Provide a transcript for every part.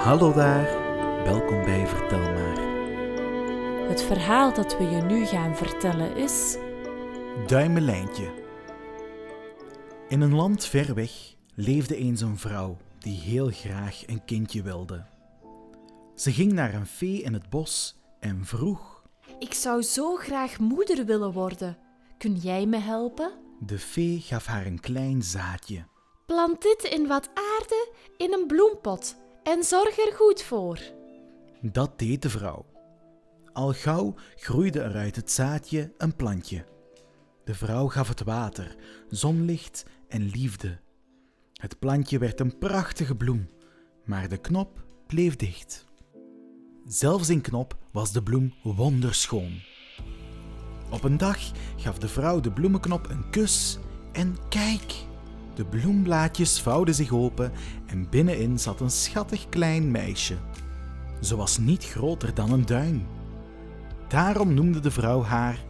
Hallo daar, welkom bij Vertel maar. Het verhaal dat we je nu gaan vertellen is. Duimelijntje. In een land ver weg leefde eens een vrouw die heel graag een kindje wilde. Ze ging naar een fee in het bos en vroeg. Ik zou zo graag moeder willen worden. Kun jij me helpen? De fee gaf haar een klein zaadje. Plant dit in wat aarde in een bloempot en zorg er goed voor. Dat deed de vrouw. Al gauw groeide er uit het zaadje een plantje. De vrouw gaf het water, zonlicht en liefde. Het plantje werd een prachtige bloem, maar de knop bleef dicht. Zelfs in knop was de bloem wonderschoon. Op een dag gaf de vrouw de bloemenknop een kus en kijk! De bloemblaadjes vouwden zich open en binnenin zat een schattig klein meisje. Ze was niet groter dan een duim. Daarom noemde de vrouw haar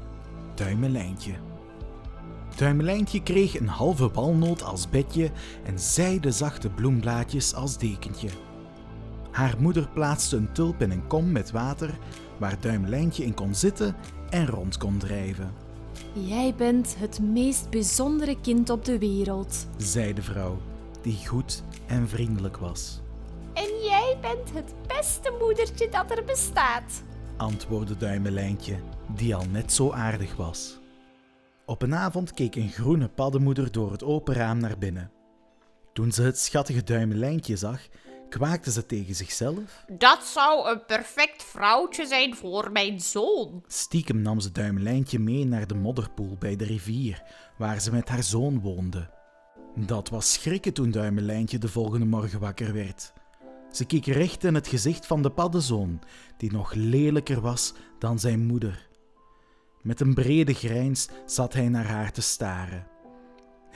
Duimelijntje. Duimelijntje kreeg een halve walnoot als bedje en zijde zachte bloemblaadjes als dekentje. Haar moeder plaatste een tulp in een kom met water waar Duimelijntje in kon zitten en rond kon drijven. Jij bent het meest bijzondere kind op de wereld. zei de vrouw, die goed en vriendelijk was. En jij bent het beste moedertje dat er bestaat. antwoordde Duimelijntje, die al net zo aardig was. Op een avond keek een groene paddenmoeder door het open raam naar binnen. Toen ze het schattige Duimelijntje zag, kwaakte ze tegen zichzelf. Dat zou een perfect vrouwtje zijn voor mijn zoon. Stiekem nam ze Duimelijntje mee naar de modderpoel bij de rivier, waar ze met haar zoon woonde. Dat was schrikken toen Duimelijntje de volgende morgen wakker werd. Ze keek recht in het gezicht van de paddenzoon, die nog lelijker was dan zijn moeder. Met een brede grijns zat hij naar haar te staren.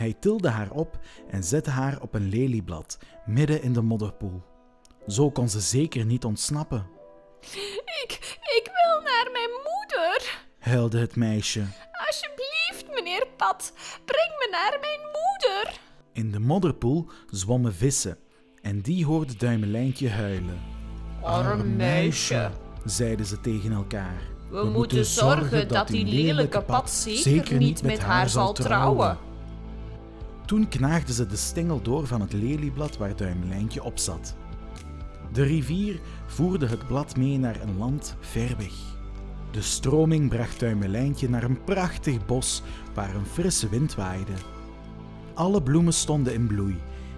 Hij tilde haar op en zette haar op een lelieblad midden in de modderpoel. Zo kon ze zeker niet ontsnappen, Ik, ik wil naar mijn moeder. huilde het meisje. Alsjeblieft, meneer Pat, breng me naar mijn moeder. In de modderpoel zwommen vissen en die hoorde Duimelijntje huilen. Arm meisje. Zeiden ze tegen elkaar. We, moeten zorgen dat die lelijke Pat zeker niet met haar zal trouwen. Toen knaagden ze de stengel door van het lelieblad waar Duimelijntje op zat. De rivier voerde het blad mee naar een land ver weg. De stroming bracht Duimelijntje naar een prachtig bos waar een frisse wind waaide. Alle bloemen stonden in bloei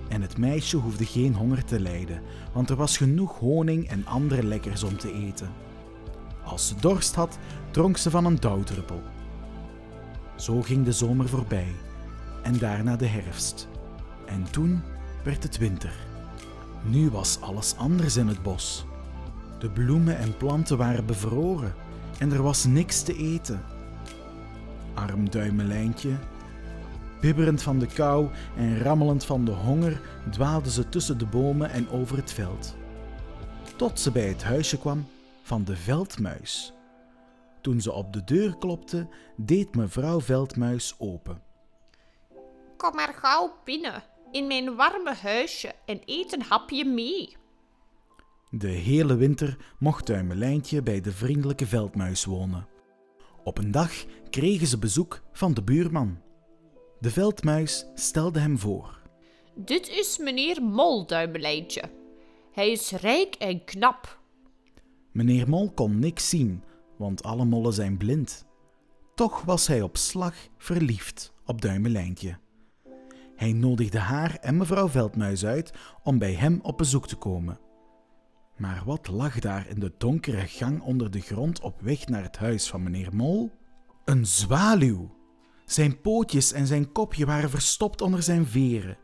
en het meisje hoefde geen honger te lijden, want er was genoeg honing en andere lekkers om te eten. Als ze dorst had, dronk ze van een dauwdruppel. Zo ging de zomer voorbij en daarna de herfst. En toen werd het winter. Nu was alles anders in het bos. De bloemen en planten waren bevroren en er was niks te eten. Arm duimelijntje. Bibberend van de kou en rammelend van de honger dwaalde ze tussen de bomen en over het veld. Tot ze bij het huisje kwam van de veldmuis. Toen ze op de deur klopte, deed mevrouw Veldmuis open. Kom maar gauw binnen, in mijn warme huisje en eet een hapje mee. De hele winter mocht Duimelijntje bij de vriendelijke veldmuis wonen. Op een dag kregen ze bezoek van de buurman. De veldmuis stelde hem voor. Dit is meneer Molduimelijntje. Hij is rijk en knap. Meneer Mol kon niks zien, want alle mollen zijn blind. Toch was hij op slag verliefd op Duimelijntje. Hij nodigde haar en mevrouw Veldmuis uit om bij hem op bezoek te komen. Maar wat lag daar in de donkere gang onder de grond op weg naar het huis van meneer Mol? Een zwaluw! Zijn pootjes en zijn kopje waren verstopt onder zijn veren.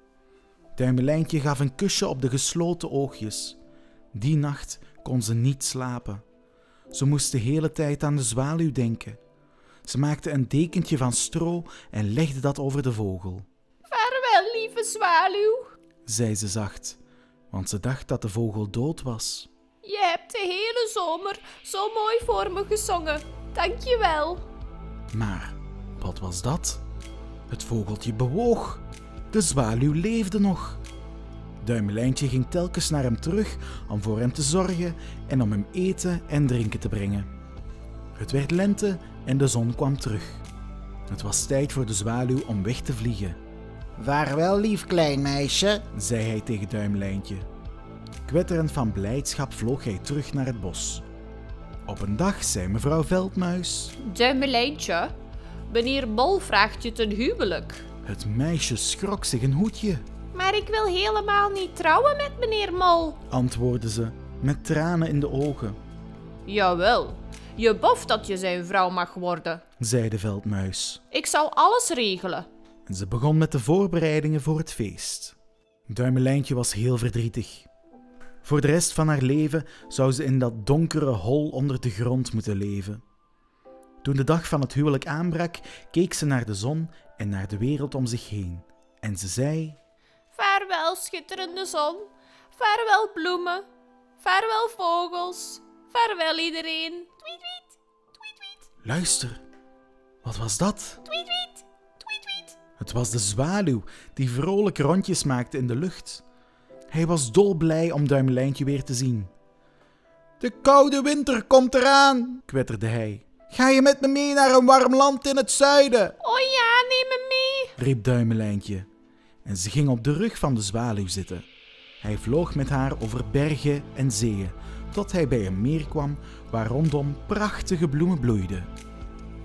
Duimelijntje gaf een kusje op de gesloten oogjes. Die nacht kon ze niet slapen. Ze moest de hele tijd aan de zwaluw denken. Ze maakte een dekentje van stro en legde dat over de vogel. Lieve zwaluw. zei ze zacht, want ze dacht dat de vogel dood was. Je hebt de hele zomer zo mooi voor me gezongen. Dank je wel. Maar wat was dat? Het vogeltje bewoog. De zwaluw leefde nog. Duimelijntje ging telkens naar hem terug om voor hem te zorgen en om hem eten en drinken te brengen. Het werd lente en de zon kwam terug. Het was tijd voor de zwaluw om weg te vliegen, Vaarwel, lief klein meisje. zei hij tegen Duimlijntje. Kwetterend van blijdschap vloog hij terug naar het bos. Op een dag zei mevrouw Veldmuis: Duimelijntje, meneer Mol vraagt je ten huwelijk. Het meisje schrok zich een hoedje, Maar ik wil helemaal niet trouwen met meneer Mol. antwoordde ze, met tranen in de ogen, Jawel, je boft dat je zijn vrouw mag worden. zei de veldmuis. Ik zal alles regelen. En ze begon met de voorbereidingen voor het feest. Duimelijntje was heel verdrietig. Voor de rest van haar leven zou ze in dat donkere hol onder de grond moeten leven. Toen de dag van het huwelijk aanbrak, keek ze naar de zon en naar de wereld om zich heen. En ze zei: Vaarwel, schitterende zon. Vaarwel, bloemen. Vaarwel, vogels. Vaarwel, iedereen. Tweet, tweet. Tweet, tweet. Luister, wat was dat? Tweet, tweet. Het was de zwaluw die vrolijk rondjes maakte in de lucht. Hij was dolblij om Duimelijntje weer te zien. De koude winter komt eraan, kwetterde hij. Ga je met me mee naar een warm land in het zuiden? Oh ja, neem me mee. riep Duimelijntje. En ze ging op de rug van de zwaluw zitten. Hij vloog met haar over bergen en zeeën, tot hij bij een meer kwam waar rondom prachtige bloemen bloeiden.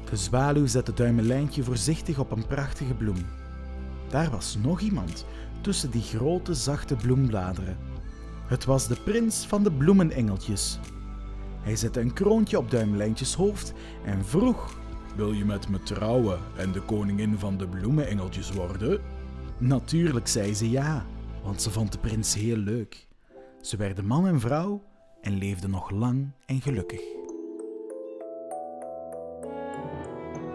De zwaluw zette Duimelijntje voorzichtig op een prachtige bloem. Daar was nog iemand tussen die grote zachte bloembladeren. Het was de prins van de bloemenengeltjes. Hij zette een kroontje op Duimelijntjes hoofd en vroeg: Wil je met me trouwen en de koningin van de bloemenengeltjes worden? Natuurlijk zei ze ja, want ze vond de prins heel leuk. Ze werden man en vrouw en leefden nog lang en gelukkig.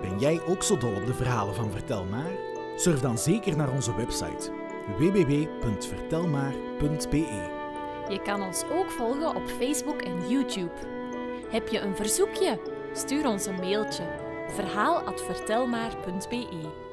Ben jij ook zo dol op de verhalen van Vertel Maar? Surf dan zeker naar onze website www.vertelmaar.be. Je kan ons ook volgen op Facebook en YouTube. Heb je een verzoekje? Stuur ons een mailtje. verhaal@vertelmaar.be